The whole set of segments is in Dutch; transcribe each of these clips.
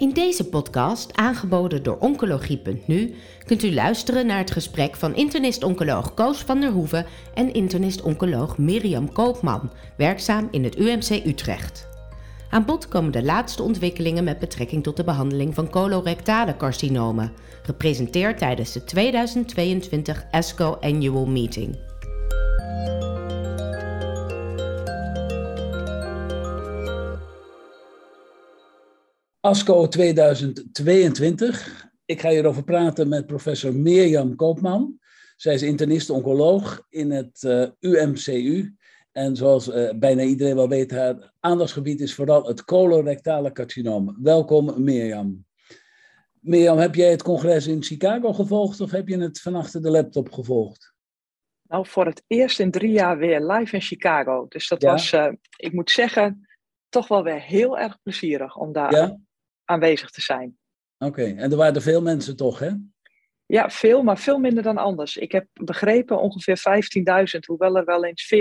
In deze podcast, aangeboden door Oncologie.nu, kunt u luisteren naar het gesprek van internist-oncoloog Koos van der Hoeven en internist-oncoloog Mirjam Koopman, werkzaam in het UMC Utrecht. Aan bod komen de laatste ontwikkelingen met betrekking tot de behandeling van colorectale carcinomen, gepresenteerd tijdens de 2022 ESCO Annual Meeting. ASCO 2022. Ik ga hierover praten met professor Mirjam Koopman. Zij is internist-oncoloog in het uh, eh, UMCU. En zoals uh, bijna iedereen wel weet, haar aandachtsgebied is vooral het colorectale carcinoom. Welkom Mirjam. Mirjam, heb jij het congres in Chicago gevolgd of heb je het van achter de laptop gevolgd? Nou, voor het eerst in drie jaar weer live in Chicago. Dus dat was, uh, ik moet zeggen, toch wel weer heel erg plezierig om daar ja? Aanwezig te zijn. Oké, en er waren er veel mensen toch, hè? Ja, veel, maar veel minder dan anders. Ik heb begrepen ongeveer 15.000, hoewel er wel eens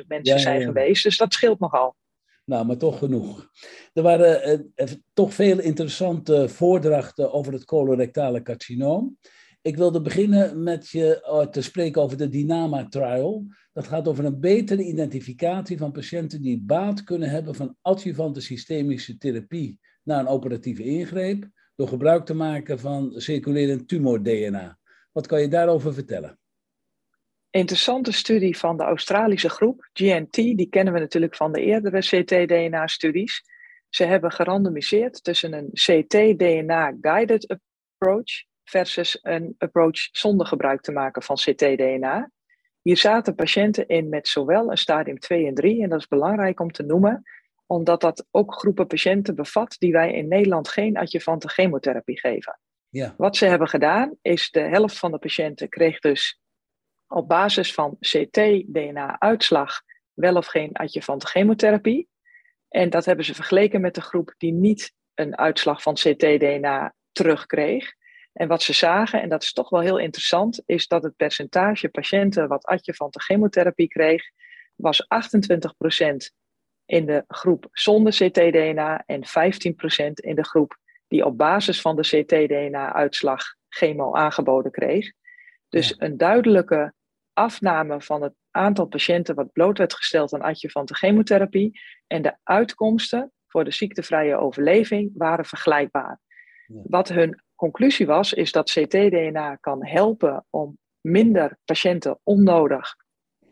40.000 mensen zijn geweest. Dus dat scheelt nogal. Nou, maar toch genoeg. Er waren eh, eh, toch veel interessante voordrachten over het colorectale carcinoom. Ik wilde beginnen met je uh, te spreken over de Dynama-trial. Dat gaat over een betere identificatie van patiënten die baat kunnen hebben van adjuvante systemische therapie na een operatieve ingreep door gebruik te maken van circulerend tumor-DNA. Wat kan je daarover vertellen? Interessante studie van de Australische groep, GNT, die kennen we natuurlijk van de eerdere CT-DNA-studies. Ze hebben gerandomiseerd tussen een CT-DNA-guided approach versus een approach zonder gebruik te maken van CT-DNA. Hier zaten patiënten in met zowel een stadium 2 en 3, en dat is belangrijk om te noemen, omdat dat ook groepen patiënten bevat die wij in Nederland geen adjuvante chemotherapie geven. Ja. Wat ze hebben gedaan is de helft van de patiënten kreeg dus op basis van CT-DNA-uitslag wel of geen adjuvante chemotherapie. En dat hebben ze vergeleken met de groep die niet een uitslag van CT-DNA terugkreeg. En wat ze zagen, en dat is toch wel heel interessant, is dat het percentage patiënten wat adjuvante chemotherapie kreeg, was 28% in de groep zonder ctDNA en 15% in de groep die op basis van de ctDNA-uitslag chemo aangeboden kreeg. Dus een duidelijke afname van het aantal patiënten wat bloot werd gesteld aan adjuvante chemotherapie en de uitkomsten voor de ziektevrije overleving waren vergelijkbaar. Wat hun conclusie was, is dat ctDNA kan helpen om minder patiënten onnodig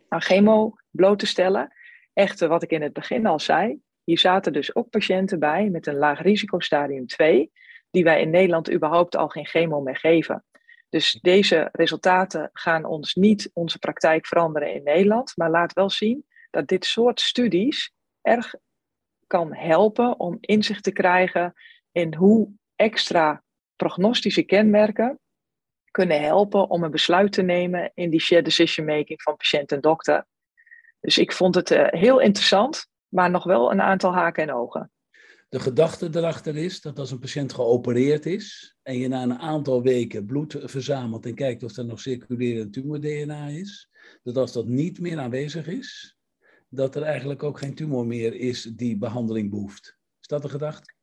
aan chemo bloot te stellen. Echter, wat ik in het begin al zei, hier zaten dus ook patiënten bij met een laag risicostadium 2, die wij in Nederland überhaupt al geen chemo meer geven. Dus deze resultaten gaan ons niet onze praktijk veranderen in Nederland, maar laat wel zien dat dit soort studies erg kan helpen om inzicht te krijgen in hoe extra prognostische kenmerken kunnen helpen om een besluit te nemen in die shared decision making van patiënt en dokter. Dus ik vond het uh, heel interessant, maar nog wel een aantal haken en ogen. De gedachte erachter is dat als een patiënt geopereerd is en je na een aantal weken bloed verzamelt en kijkt of er nog circulerend tumor-DNA is, dat als dat niet meer aanwezig is, dat er eigenlijk ook geen tumor meer is die behandeling behoeft. Is dat de gedachte?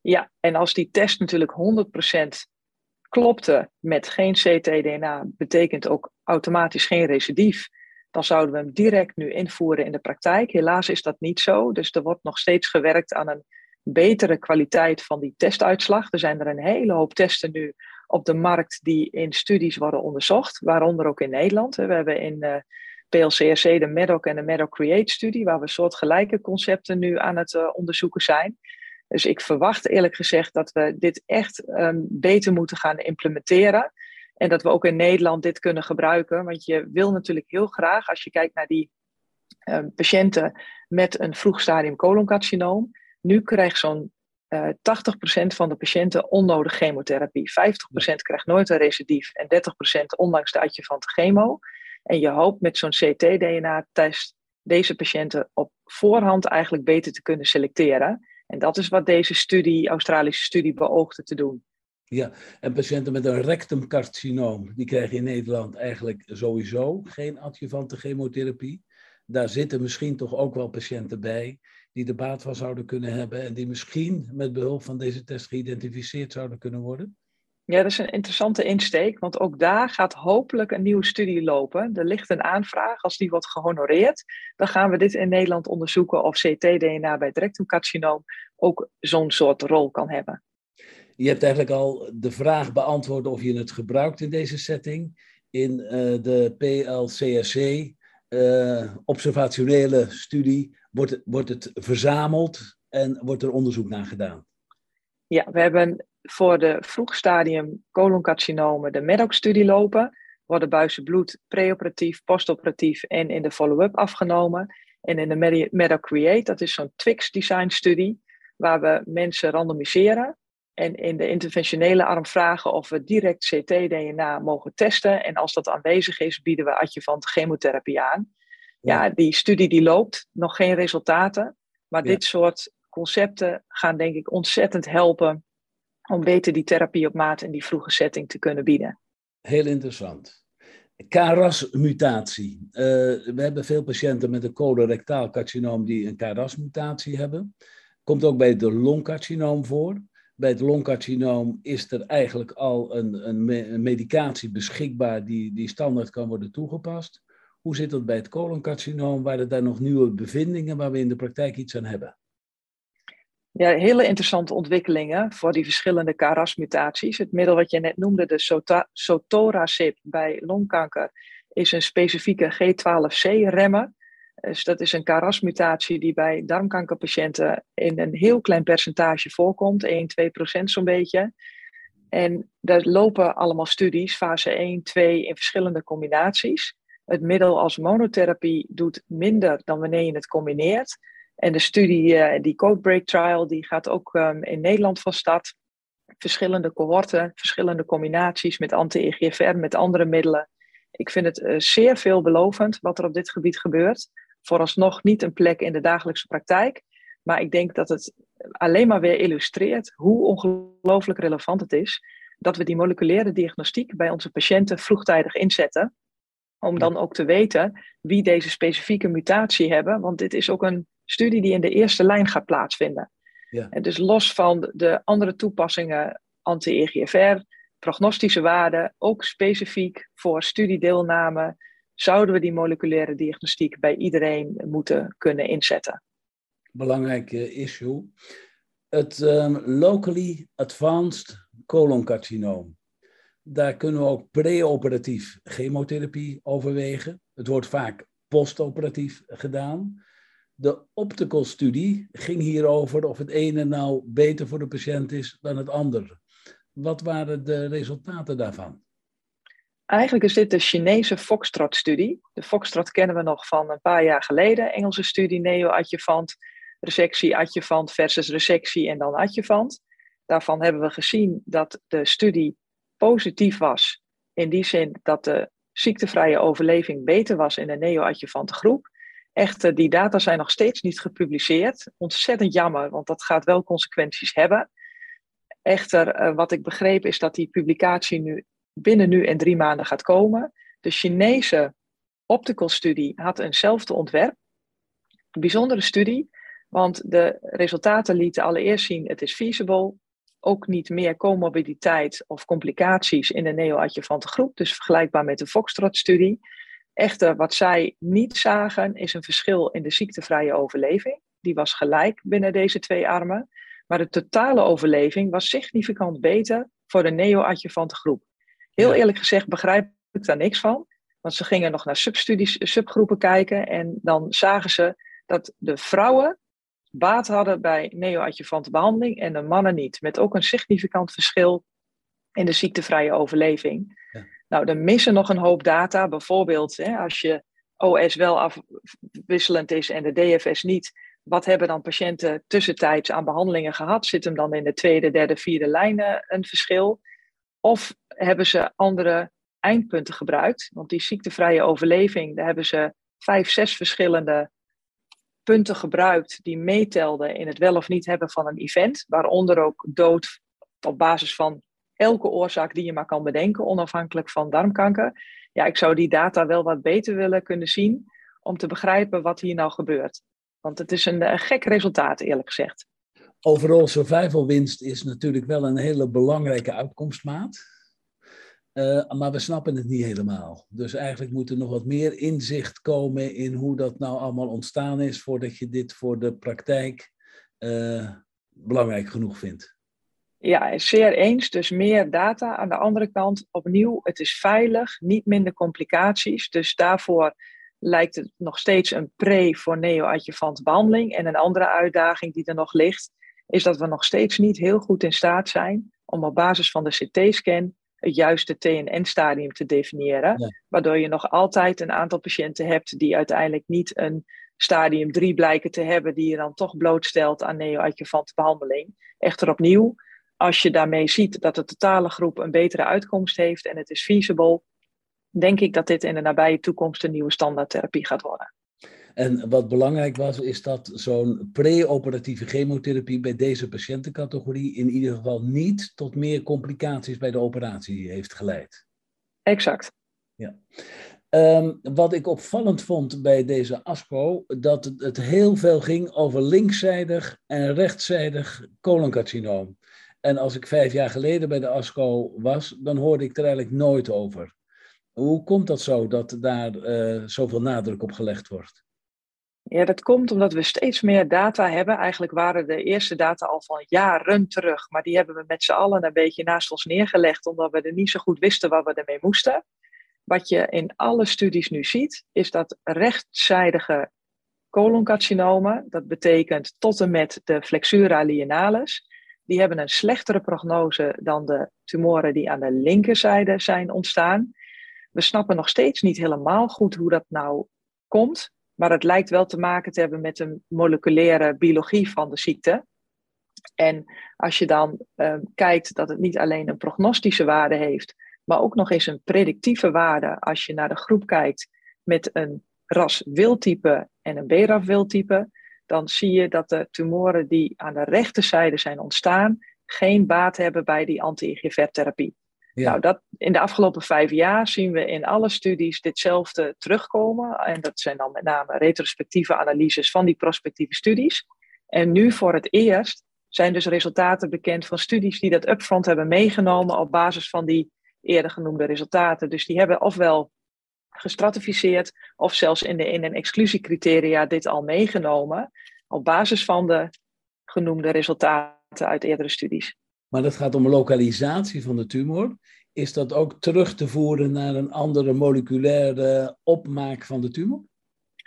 Ja, en als die test natuurlijk 100% klopte met geen ctDNA, betekent ook automatisch geen recidief dan zouden we hem direct nu invoeren in de praktijk. Helaas is dat niet zo, dus er wordt nog steeds gewerkt aan een betere kwaliteit van die testuitslag. Er zijn er een hele hoop testen nu op de markt die in studies worden onderzocht, waaronder ook in Nederland. We hebben in eh, PLCRC de MEDOC en de MEDOC Create studie, waar we soortgelijke concepten nu aan het uh, onderzoeken zijn. Dus ik verwacht eerlijk gezegd dat we dit echt um, beter moeten gaan implementeren. En dat we ook in Nederland dit kunnen gebruiken. Want je wil natuurlijk heel graag, als je kijkt naar die uh, patiënten met een vroeg stadium coloncarcinoom. Nu krijgt zo'n uh, eh, 80% van de patiënten onnodig chemotherapie. 50% krijgt nooit een recidief en 30% ondanks de adjuvante chemo. En je hoopt met zo'n CT-DNA-test deze patiënten op voorhand eigenlijk beter te kunnen selecteren. En dat is wat deze studie, Australische studie, beoogde te doen. Ja, en patiënten met een rectumcarcinoom, die krijgen in Nederland eigenlijk sowieso geen adjuvante chemotherapie. Daar zitten misschien toch ook wel patiënten bij die er baat van zouden kunnen hebben en die misschien met behulp van deze test geïdentificeerd zouden kunnen worden? Ja, dat is een interessante insteek, want ook daar gaat hopelijk een nieuwe studie lopen. Er ligt een aanvraag, als die wordt gehonoreerd, dan gaan we dit in Nederland onderzoeken of CT-DNA bij het rectumcarcinoom ook zo'n soort rol kan hebben. Je hebt eigenlijk al de vraag beantwoord of je het gebruikt in deze setting. In uh, de PLCSC, uh, eh, observationele studie, wordt, wordt het verzameld en wordt er onderzoek naar gedaan. Ja, we hebben voor de vroegstadium coloncarcinomen de MEDOC-studie lopen. Worden buizen bloed preoperatief, postoperatief en in de follow-up afgenomen. En in de MEDOC Create, dat is zo'n Twix-design-studie, waar we mensen randomiseren. En in de interventionele arm vragen of we direct CT-DNA mogen testen. En als dat aanwezig is, bieden we adjuvant chemotherapie aan. Ja, die studie die loopt, nog geen resultaten. Maar dit soort concepten gaan denk ik ontzettend helpen om beter die therapie op maat in die vroege setting te kunnen bieden. Heel interessant. KRAS-mutatie. Uh, we hebben veel patiënten met een colorectaal carcinoom die een KRAS-mutatie hebben. Komt ook bij de longcarcinoom voor. Bij het longcarcinoom is er eigenlijk al een, een, medicatie beschikbaar die, die standaard kan worden toegepast. Hoe zit dat bij het coloncarcinoom? Waren daar nog nieuwe bevindingen waar we in de praktijk iets aan hebben? Ja, hele interessante ontwikkelingen voor die verschillende KRAS-mutaties. Het middel wat je net noemde, de sotorasib bij longkanker, is een specifieke G12C-remmer. Dus dat is een KRAS-mutatie die bij darmkankerpatiënten in een heel klein percentage voorkomt, 1, 2 procent zo'n beetje. En daar lopen allemaal studies, fase 1, 2, in verschillende combinaties. Het middel als monotherapie doet minder dan wanneer je het combineert. En de studie, uh, die Codebreak Trial, die gaat ook um, in Nederland van start. Verschillende cohorten, verschillende combinaties met anti-EGFR, met andere middelen. Ik vind het uh, zeer veelbelovend wat er op dit gebied gebeurt. Vooralsnog niet een plek in de dagelijkse praktijk. Maar ik denk dat het alleen maar weer illustreert hoe ongelooflijk relevant het is dat we die moleculaire diagnostiek bij onze patiënten vroegtijdig inzetten. Om dan ook te weten wie deze specifieke mutatie hebben. Want dit is ook een studie die in de eerste lijn gaat plaatsvinden. Ja. En dus los van de andere toepassingen, anti-EGFR, prognostische waarden, ook specifiek voor studiedeelname, zouden we die moleculaire diagnostiek bij iedereen moeten kunnen inzetten. Belangrijk issue. Het um, locally advanced coloncarcinoom. Daar kunnen we ook preoperatief chemotherapie overwegen. Het wordt vaak postoperatief gedaan. De optical studie ging hierover of het ene nou beter voor de patiënt is dan het andere. Wat waren de resultaten daarvan? Eigenlijk is dit de Chinese Foxtrot-studie. De Foxtrot kennen we nog van een paar jaar geleden. Engelse studie neo-adjuvant, resectie, adjuvant versus resectie en dan adjuvant. Daarvan hebben we gezien dat de studie positief was. In die zin dat de ziektevrije overleving beter was in de neo-adjuvante groep. Echter, die data zijn nog steeds niet gepubliceerd. Ontzettend jammer, want dat gaat wel consequenties hebben. Echter, eh, wat ik begreep is dat die publicatie nu binnen nu en drie maanden gaat komen. De Chinese optical studie had eenzelfde ontwerp. Een bijzondere studie, want de resultaten lieten allereerst zien het is feasible. Ook niet meer comorbiditeit of complicaties in de neoadjuvante groep, dus vergelijkbaar met de Foxtrot-studie. Echter, wat zij niet zagen, is een verschil in de ziektevrije overleving. Die was gelijk binnen deze twee armen. Maar de totale overleving was significant beter voor de neoadjuvante groep. Heel eerlijk gezegd begrijp ik daar niks van. Want ze gingen nog naar substudies, subgroepen kijken. En dan zagen ze dat de vrouwen baat hadden bij neoadjuvante behandeling en de mannen niet. Met ook een significant verschil in de ziektevrije overleving. Nou, er missen nog een hoop data. Bijvoorbeeld hè, als je OS wel afwisselend is en de DFS niet. Wat hebben dan patiënten tussentijds aan behandelingen gehad? Zit hem dan in de tweede, derde, vierde lijn een verschil? Of hebben ze andere eindpunten gebruikt? Want die ziektevrije overleving, daar hebben ze vijf, zes verschillende punten gebruikt die meetelden in het wel of niet hebben van een event, waaronder ook dood op basis van elke oorzaak die je maar kan bedenken, onafhankelijk van darmkanker. Ja, ik zou die data wel wat beter willen kunnen zien om te begrijpen wat hier nou gebeurt. Want het is een, een gek resultaat, eerlijk gezegd. Overal survival winst is natuurlijk wel een hele belangrijke uitkomstmaat. Uh, maar we snappen het niet helemaal. Dus eigenlijk moet er nog wat meer inzicht komen in hoe dat nou allemaal ontstaan is, voordat je dit voor de praktijk uh, belangrijk genoeg vindt. Ja, zeer eens. Dus meer data. Aan de andere kant, opnieuw, het is veilig, niet minder complicaties. Dus daarvoor lijkt het nog steeds een pre voor neoadjuvant behandeling. En een andere uitdaging die er nog ligt, is dat we nog steeds niet heel goed in staat zijn om op basis van de CT-scan het juiste TNN-stadium te definiëren. Waardoor je nog altijd een aantal patiënten hebt die uiteindelijk niet een stadium 3 blijken te hebben, die je dan toch blootstelt aan neoadjuvante behandeling. Echter opnieuw, als je daarmee ziet dat de totale groep een betere uitkomst heeft en het is feasible, denk ik dat dit in de nabije toekomst een nieuwe standaardtherapie gaat worden. En wat belangrijk was, is dat zo'n pre-operatieve chemotherapie bij deze patiëntencategorie in ieder geval niet tot meer complicaties bij de operatie heeft geleid. Exact. Ja. Ehm, wat ik opvallend vond bij deze ASCO, dat het, het heel veel ging over linkszijdig en rechtszijdig coloncarcinoom. En als ik vijf jaar geleden bij de ASCO was, dan hoorde ik er eigenlijk nooit over. Hoe komt dat zo, dat daar uh, zoveel nadruk op gelegd wordt? Ja, dat komt omdat we steeds meer data hebben. Eigenlijk waren de eerste data al van jaren terug, maar die hebben we met z'n allen een beetje naast ons neergelegd, omdat we er niet zo goed wisten wat we ermee moesten. Wat je in alle studies nu ziet, is dat rechtszijdige coloncarcinomen, dat betekent tot en met de flexura lienalis, die hebben een slechtere prognose dan de tumoren die aan de linkerzijde zijn ontstaan. We snappen nog steeds niet helemaal goed hoe dat nou komt, maar het lijkt wel te maken te hebben met de moleculaire biologie van de ziekte. En als je dan uh, kijkt dat het niet alleen een prognostische waarde heeft, maar ook nog eens een predictieve waarde als je naar de groep kijkt met een ras-wildtype en een BRAF-wildtype, dan zie je dat de tumoren die aan de rechterzijde zijn ontstaan, geen baat hebben bij die anti-IGF-therapie. Nou, dat, in de afgelopen vijf jaar zien we in alle studies ditzelfde terugkomen. En dat zijn dan met name retrospectieve analyses van die prospectieve studies. En nu voor het eerst zijn dus resultaten bekend van studies die dat upfront hebben meegenomen op basis van die eerder genoemde resultaten. Dus die hebben ofwel gestratificeerd of zelfs in, de in een exclusiecriteria dit al meegenomen op basis van de genoemde resultaten uit eerdere studies. Maar dat gaat om lokalisatie van de tumor. Is dat ook terug te voeren naar een andere moleculaire opmaak van de tumor?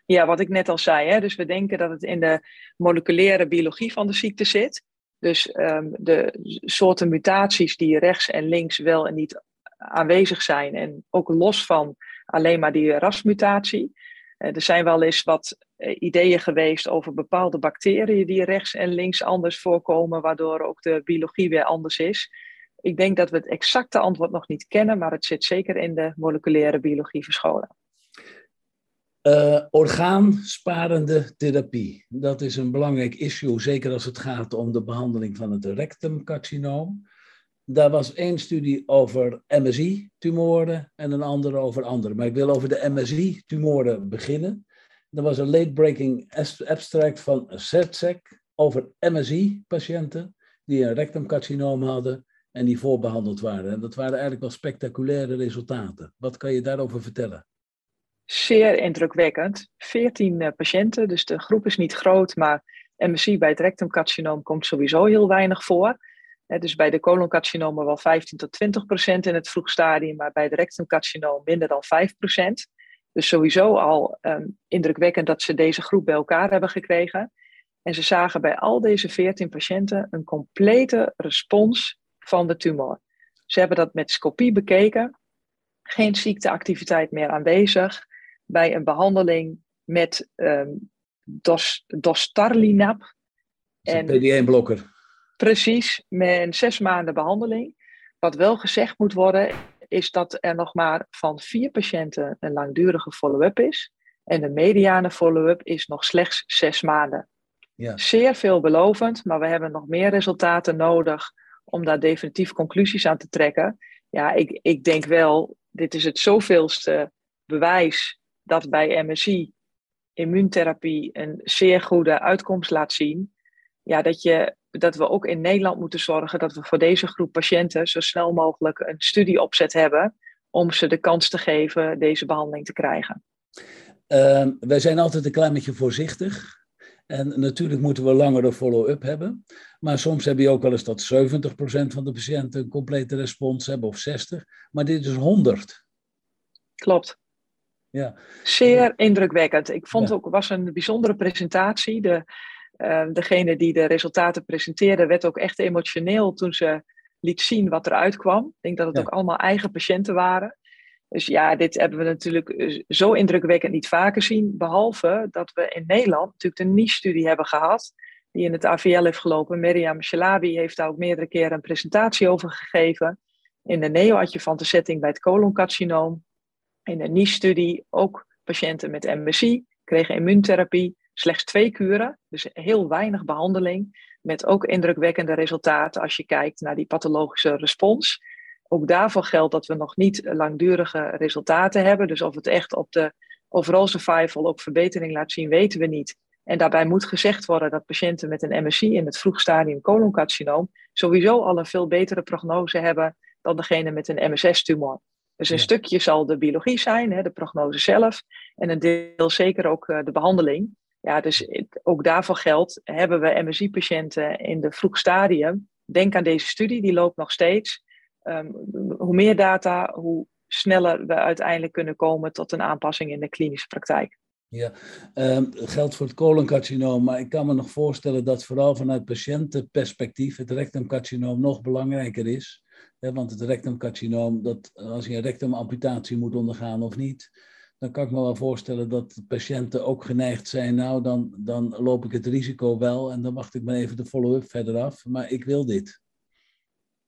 Ja, wat ik net al zei. Hè? Dus we denken dat het in de moleculaire biologie van de ziekte zit. Dus um, de soorten mutaties die rechts en links wel en niet aanwezig zijn. En ook los van alleen maar die rasmutatie. Uh, er zijn wel eens wat ideeën geweest over bepaalde bacteriën die rechts en links anders voorkomen, waardoor ook de biologie weer anders is. Ik denk dat we het exacte antwoord nog niet kennen, maar het zit zeker in de moleculaire biologie verscholen. Uh, orgaansparende therapie. Dat is een belangrijk issue, zeker als het gaat om de behandeling van het rectumcarcinoom. Daar was één studie over MSI-tumoren en een andere over andere. Maar ik wil over de MSI-tumoren beginnen. Er was een late-breaking abstract van CERTSEC over MSI-patiënten die een rectumcarcinoom hadden en die voorbehandeld waren. En dat waren eigenlijk wel spectaculaire resultaten. Wat kan je daarover vertellen? Zeer indrukwekkend. 14 eh, patiënten, dus de groep is niet groot, maar MSI bij het rectumcarcinoom komt sowieso heel weinig voor dus bij de coloncarcinomen wel 15 tot 20 procent in het vroeg stadium, maar bij de rectumcarcinoom minder dan 5 procent. Dus sowieso al um, indrukwekkend dat ze deze groep bij elkaar hebben gekregen. En ze zagen bij al deze 14 patiënten een complete respons van de tumor. Ze hebben dat met scopie bekeken. Geen ziekteactiviteit meer aanwezig. Bij een behandeling met um, dos, dostarlinab. Een PD-1-blokker. Precies, met zes maanden behandeling. Wat wel gezegd moet worden, is dat er nog maar van vier patiënten een langdurige follow-up is. En de mediane follow-up is nog slechts zes maanden. Ja. Zeer veelbelovend, maar we hebben nog meer resultaten nodig om daar definitief conclusies aan te trekken. Ja, ik, ik denk wel, dit is het zoveelste bewijs dat bij MSI immuuntherapie een zeer goede uitkomst laat zien, ja, dat, je, dat we ook in Nederland moeten zorgen dat we voor deze groep patiënten zo snel mogelijk een studieopzet hebben om ze de kans te geven deze behandeling te krijgen. Uh, wij zijn altijd een klein beetje voorzichtig. En natuurlijk moeten we langere follow-up hebben. Maar soms heb je ook wel eens dat 70% van de patiënten een complete respons hebben of 60%. Maar dit is 100. Klopt. Ja. Zeer indrukwekkend. Ik vond ja. ook, was een bijzondere presentatie. De, uh, degene die de resultaten presenteerde werd ook echt emotioneel toen ze liet zien wat eruit kwam. Ik denk dat het ook allemaal eigen patiënten waren. Dus ja, dit hebben we natuurlijk eh, zo indrukwekkend niet vaker zien. Behalve dat we in Nederland natuurlijk een niche-studie hebben gehad. Die in het AVL heeft gelopen. Miriam Shalabi heeft daar ook meerdere keren een presentatie over gegeven. In de neoadjuvante setting bij het coloncarcinoom. In de niche-studie ook patiënten met MSI kregen immuuntherapie. Slechts twee kuren, dus heel weinig behandeling. Met ook indrukwekkende resultaten als je kijkt naar die pathologische respons. Ook daarvoor geldt dat we nog niet langdurige resultaten hebben. Dus of het echt op de overall survival ook verbetering laat zien, weten we niet. En daarbij moet gezegd worden dat patiënten met een MSI in het vroeg stadium coloncarcinoom sowieso al een veel betere prognose hebben dan degene met een MSS-tumor. Dus een stukje zal de biologie zijn, hè, de prognose zelf, en een deel zeker ook uh, de behandeling. Ja, dus ook daarvoor geldt, hebben we MSI-patiënten in de vroeg stadium, denk aan deze studie, die loopt nog steeds. Um, hoe meer data, hoe sneller we uiteindelijk kunnen komen tot een aanpassing in de klinische praktijk. Ja, um, geldt voor het coloncarcinoom, maar ik kan me nog voorstellen dat vooral vanuit patiëntenperspectief het rectumcarcinoom nog belangrijker is. Hè, want het rectumcarcinoom, dat, als je een rectumamputatie moet ondergaan of niet, dan kan ik me wel voorstellen dat patiënten ook geneigd zijn, nou dan, dan loop ik het risico wel en dan wacht ik maar even de follow-up verder af, maar ik wil dit.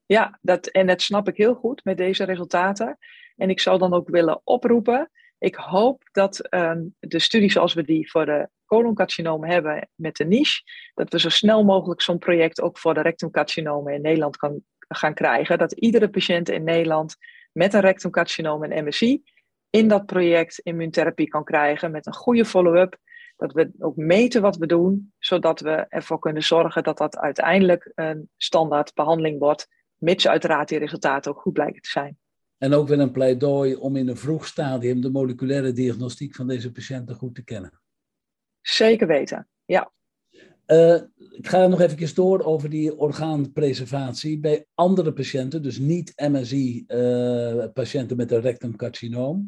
Ja, dat, en dat snap ik heel goed met deze resultaten. En ik zou dan ook willen oproepen. Ik hoop dat um, de studie zoals we die voor de coloncarcinomen hebben met de niche, dat we zo snel mogelijk zo'n project ook voor de rectumcarcinomen in Nederland kan gaan krijgen. Dat iedere patiënt in Nederland met een rectumcarcinoom en MSI in dat project immuuntherapie kan krijgen met een goede follow-up. Dat we ook meten wat we doen, zodat we ervoor kunnen zorgen dat dat uiteindelijk een standaard behandeling wordt mits uiteraard die resultaten ook goed blijken te zijn. En ook weer een pleidooi om in een vroeg stadium de moleculaire diagnostiek van deze patiënten goed te kennen. Zeker weten, ja. Uh, ik ga nog even door over die orgaanpreservatie. Bij andere patiënten, dus niet MSI-patiënten uh, met een rectumcarcinoom,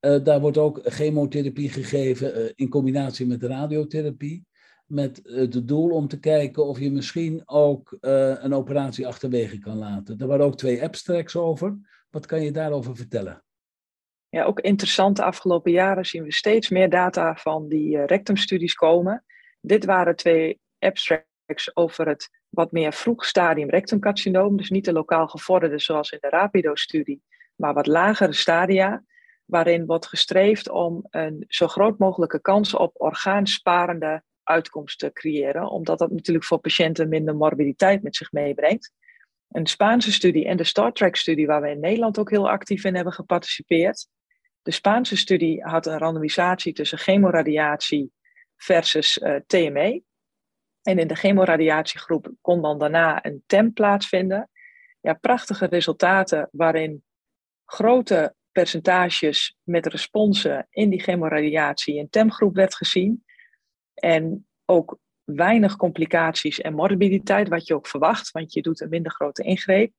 uh, daar wordt ook chemotherapie gegeven eh, in combinatie met radiotherapie met het eh, doel om te kijken of je misschien ook een operatie achterwege kan laten. Er waren ook twee abstracts over. Wat kan je daarover vertellen? Ja, ook interessant. De afgelopen jaren zien we steeds meer data van die rectumstudies komen. Dit waren twee abstracts over het wat meer vroeg stadium rectumcarcinoom. Dus niet de lokaal gevorderde zoals in de Rapido-studie, maar wat lagere stadia. Waarin wordt gestreefd om een zo groot mogelijke kans op orgaansparende uitkomst te creëren, omdat dat natuurlijk voor patiënten minder morbiditeit met zich meebrengt. Een Spaanse studie en de Star Trek-studie, waar we in Nederland ook heel actief in hebben geparticipeerd. De Spaanse studie had een randomisatie tussen chemoradiatie versus eh, TME. En in de chemoradiatiegroep kon dan daarna een TEM plaatsvinden. Ja, prachtige resultaten waarin grote percentages met responsen in die chemoradiatie in TEM-groep werd gezien. En ook weinig complicaties en morbiditeit, wat je ook verwacht, want je doet een minder grote ingreep.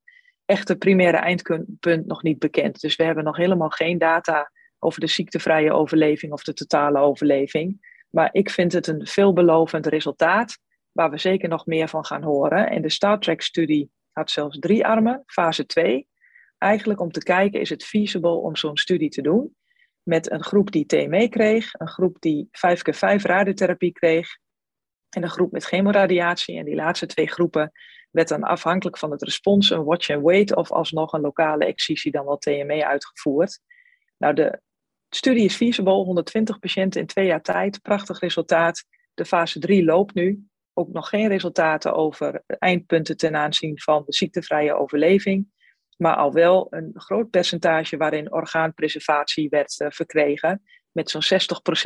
Echt het primaire eindpunt nog niet bekend. Dus we hebben nog helemaal geen data over de ziektevrije overleving of de totale overleving. Maar ik vind het een veelbelovend resultaat, waar we zeker nog meer van gaan horen. En de Star Trek-studie had zelfs drie armen, fase 2. Eigenlijk om te kijken, is het feasible om zo'n studie te doen? met een groep die TME kreeg, een groep die 5x5 radiotherapie kreeg en een groep met chemoradiatie. En die laatste twee groepen werd dan afhankelijk van het respons een watch and wait of alsnog een lokale excisie dan wel TME uitgevoerd. Nou, de studie is feasible, 120 patiënten in twee jaar tijd, prachtig resultaat. De fase 3 loopt nu. Ook nog geen resultaten over eindpunten ten aanzien van de ziektevrije overleving maar al wel een groot percentage waarin orgaanpreservatie werd uh, verkregen. met zo'n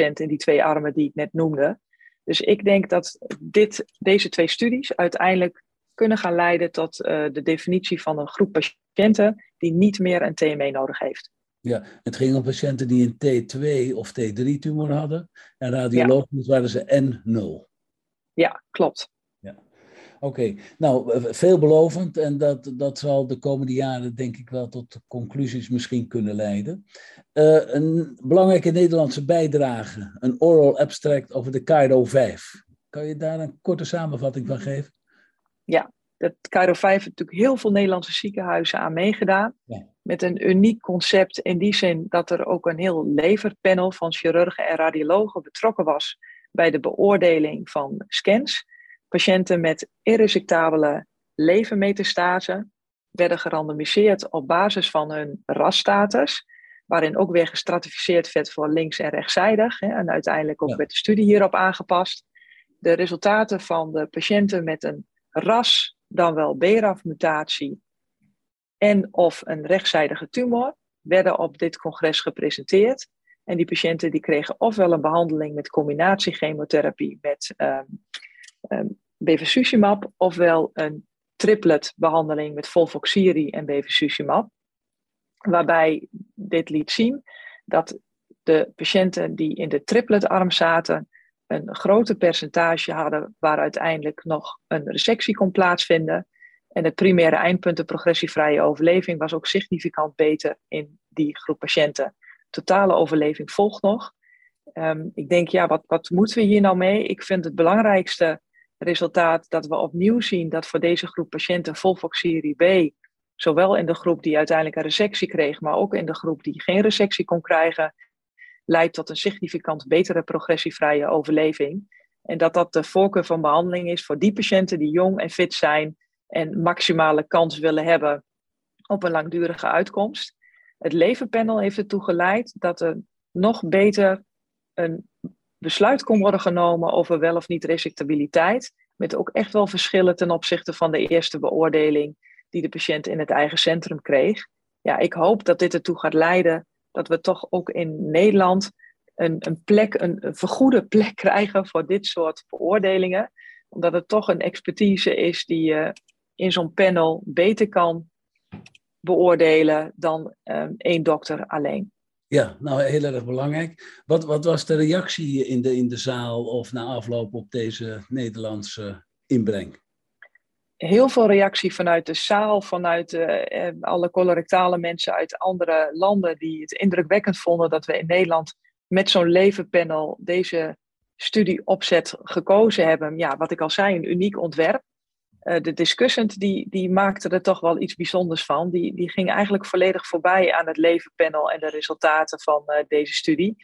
60% in die twee armen die ik net noemde. Dus ik denk dat dit, deze twee studies uiteindelijk kunnen gaan leiden tot uh, de definitie van een groep patiënten die niet meer een TME nodig heeft. Ja, het ging om patiënten die een T2 of T3-tumor hadden. En radiologisch waren ze N0. Ja, klopt. Ja. Oké, nou, veelbelovend en dat, dat zal de komende jaren denk ik wel tot conclusies misschien kunnen leiden. Uh, een belangrijke Nederlandse bijdrage, een oral abstract over de Cairo 5. Kan je daar een korte samenvatting van geven? Ja, dat Cairo 5 heeft natuurlijk heel veel Nederlandse ziekenhuizen aan meegedaan. Met een uniek concept in die zin dat er ook een heel leverpanel van chirurgen en radiologen betrokken was bij de beoordeling van scans. Patiënten met irresectabele levermetastase werden gerandomiseerd op basis van hun rasstatus, waarin ook weer gestratificeerd werd voor links- en rechtszijdig. Hè, en uiteindelijk ook werd de studie hierop aangepast. De resultaten van de patiënten met een ras, dan wel BRAF-mutatie en of een rechtszijdige tumor, werden op dit congres gepresenteerd. En die patiënten die kregen ofwel een behandeling met combinatiechemotherapie met um, um, bevacizumab, ofwel een triplet behandeling met volvoxiri en bevacizumab. Waarbij dit liet zien dat de patiënten die in de tripletarm zaten, een groter percentage hadden waar uiteindelijk nog een resectie kon plaatsvinden. En het primaire eindpunt, de progressievrije overleving, was ook significant beter in die groep patiënten. Totale overleving volgt nog. Um, ik denk, ja, wat, wat moeten we hier nou mee? Ik vind het belangrijkste resultaat dat we opnieuw zien dat voor deze groep patiënten volvoxyrie B, zowel in de groep die uiteindelijk een resectie kreeg, maar ook in de groep die geen resectie kon krijgen, leidt tot een significant betere progressievrije overleving. En dat dat de voorkeur van behandeling is voor die patiënten die jong en fit zijn en maximale kans willen hebben op een langdurige uitkomst. Het levenpanel heeft ertoe geleid dat er nog beter een besluit kon worden genomen over wel of niet resectabiliteit. Met ook echt wel verschillen ten opzichte van de eerste beoordeling die de patiënt in het eigen centrum kreeg. Ja, ik hoop dat dit ertoe gaat leiden dat we toch ook in Nederland een, een plek, een, vergoede plek krijgen voor dit soort beoordelingen. Omdat het toch een expertise is die je in zo'n panel beter kan beoordelen dan um, één dokter alleen. Ja, nou heel erg belangrijk. Wat, wat was de reactie in de, in de zaal of na afloop op deze Nederlandse inbreng? heel veel reactie vanuit de zaal, vanuit uh, alle colorectale mensen uit andere landen die het indrukwekkend vonden dat we in Nederland met zo'n levenpanel deze studie opzet gekozen hebben. Ja, wat ik al zei, een uniek ontwerp. Uh, de discussant die, die maakte er toch wel iets bijzonders van. Die, die ging eigenlijk volledig voorbij aan het levenpanel en de resultaten van uh, deze studie.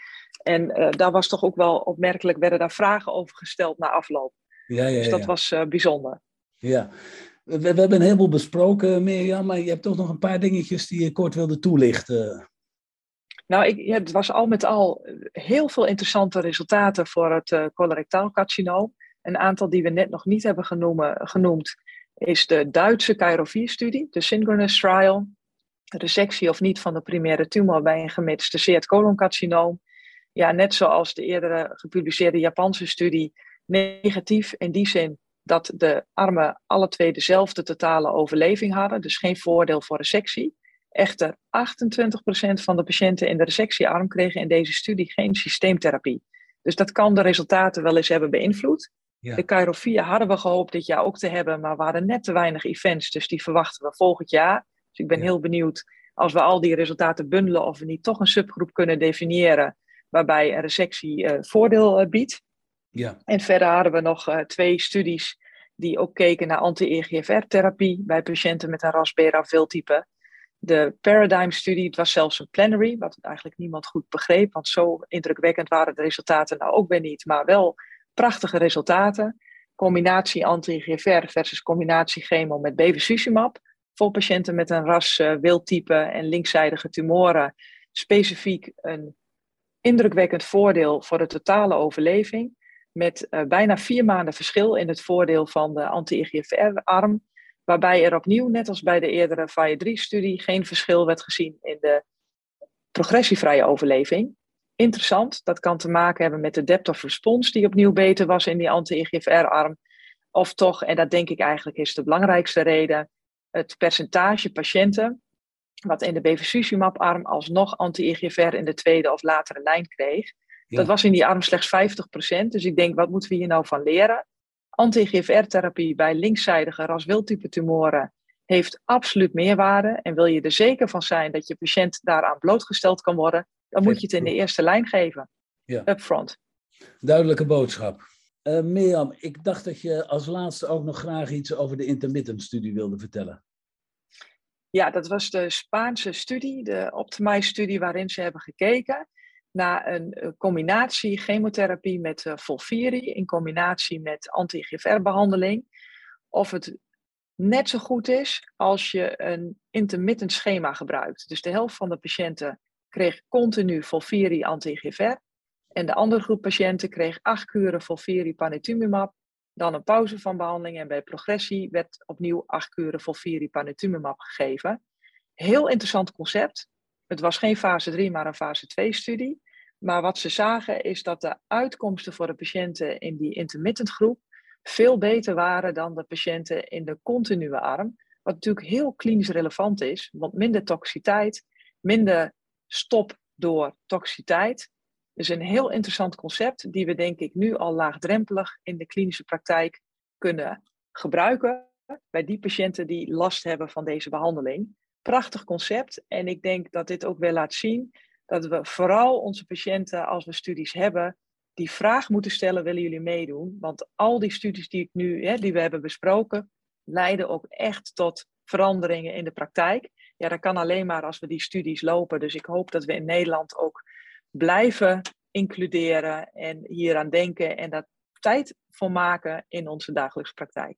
En daar was toch ook wel opmerkelijk, werden daar vragen over gesteld na afloop. Ja, ja, dus dat was bijzonder. Ja, we, we, hebben een heleboel besproken, Mirjam, maar je hebt toch nog een paar dingetjes die je kort wilde toelichten. Nou, ik, ja, het was al met al heel veel interessante resultaten voor het colorectaal carcinoom. Een aantal die we net nog niet hebben genoemd is de Duitse Cairo-4-studie, de Synchronous Trial. Resectie of niet van de primaire tumor bij een gemetastaseerd coloncarcinoom. Ja, net zoals de eerdere gepubliceerde Japanse studie, negatief in die zin dat de armen alle twee dezelfde totale overleving hadden, dus geen voordeel voor resectie. Echter, 28% van de patiënten in de resectiearm kregen in deze studie geen systeemtherapie. Dus dat kan de resultaten wel eens hebben beïnvloed. Ja. De Cairo 4 hadden we gehoopt dit jaar ook te hebben, maar we hadden net te weinig events, dus die verwachten we volgend jaar. Dus ik ben heel benieuwd als we al die resultaten bundelen of we niet toch een subgroep kunnen definiëren waarbij een resectie uh, voordeel uh, biedt. Ja. En verder hadden we nog uh, twee studies die ook keken naar anti-EGFR-therapie bij patiënten met een RAS-BRAF-type. De Paradigm-studie, het was zelfs een plenary, wat eigenlijk niemand goed begreep, want zo indrukwekkend waren de resultaten nou ook weer niet, maar wel prachtige resultaten. Combinatie anti-EGFR versus combinatie chemo met bevacizumab voor patiënten met een RAS-wildtype en linkzijdige tumoren. Specifiek een indrukwekkend voordeel voor de totale overleving met uh, bijna vier maanden verschil in het voordeel van de anti-EGFR-arm, waarbij er opnieuw, net als bij de eerdere FIRE 3-studie, geen verschil werd gezien in de progressievrije overleving. Interessant. Dat kan te maken hebben met de depth of response die opnieuw beter was in die anti-EGFR-arm. Of toch, en dat denk ik eigenlijk is de belangrijkste reden, het percentage patiënten wat in de bevacizumab-arm alsnog anti-EGFR in de tweede of latere lijn kreeg. Dat was in die arm slechts 50%. Dus ik denk, wat moeten we hier nou van leren? Anti-EGFR-therapie bij linkszijdige ras-wildtype tumoren heeft absoluut meerwaarde. En wil je er zeker van zijn dat je patiënt daaraan blootgesteld kan worden, dan moet je het in de eerste lijn geven. Ja. Upfront. Duidelijke boodschap. Uh, Mirjam, ik dacht dat je als laatste ook nog graag iets over de intermittent-studie wilde vertellen. Ja, dat was de Spaanse studie, de Optimize-studie, waarin ze hebben gekeken naar een combinatie chemotherapie met uh, Volfiri in combinatie met anti-GFR-behandeling. Of het net zo goed is als je een intermittent schema gebruikt. Dus de helft van de patiënten kreeg continu Volfiri anti-GFR. En de andere groep patiënten kreeg acht kuren Volfiri panitumumab, dan een pauze van behandeling en bij progressie werd opnieuw acht kuren Volfiri panitumumab gegeven. Heel interessant concept. Het was geen fase 3, maar een fase 2 studie. Maar wat ze zagen is dat de uitkomsten voor de patiënten in die intermittent groep veel beter waren dan de patiënten in de continue arm. Wat natuurlijk heel klinisch relevant is, want minder toxiteit, minder stop door toxiteit. Dus een heel interessant concept die we denk ik nu al laagdrempelig in de klinische praktijk kunnen gebruiken bij die patiënten die last hebben van deze behandeling. Prachtig concept en ik denk dat dit ook wel laat zien dat we vooral onze patiënten, als we studies hebben, die vraag moeten stellen: willen jullie meedoen? Want al die studies die, ik nu, hè, die we hebben besproken, leiden ook echt tot veranderingen in de praktijk. Ja, dat kan alleen maar als we die studies lopen. Dus ik hoop dat we in Nederland ook blijven includeren en hieraan denken en daar tijd voor maken in onze dagelijkse praktijk.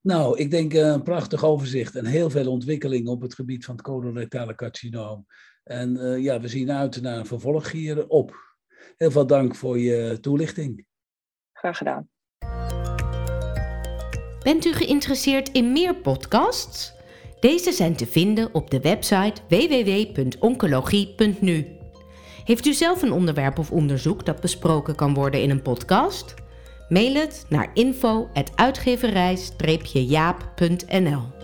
Nou, ik denk eh, een prachtig overzicht en heel veel ontwikkeling op het gebied van het colorectale carcinoom. En uh, ja, we zien uit naar een vervolg hierop. Heel veel dank voor je toelichting. Graag gedaan. Bent u geïnteresseerd in meer podcasts? Deze zijn te vinden op de website www.oncologie.nu. Heeft u zelf een onderwerp of onderzoek dat besproken kan worden in een podcast? Mail het naar info.uitgeverij-jaap.nl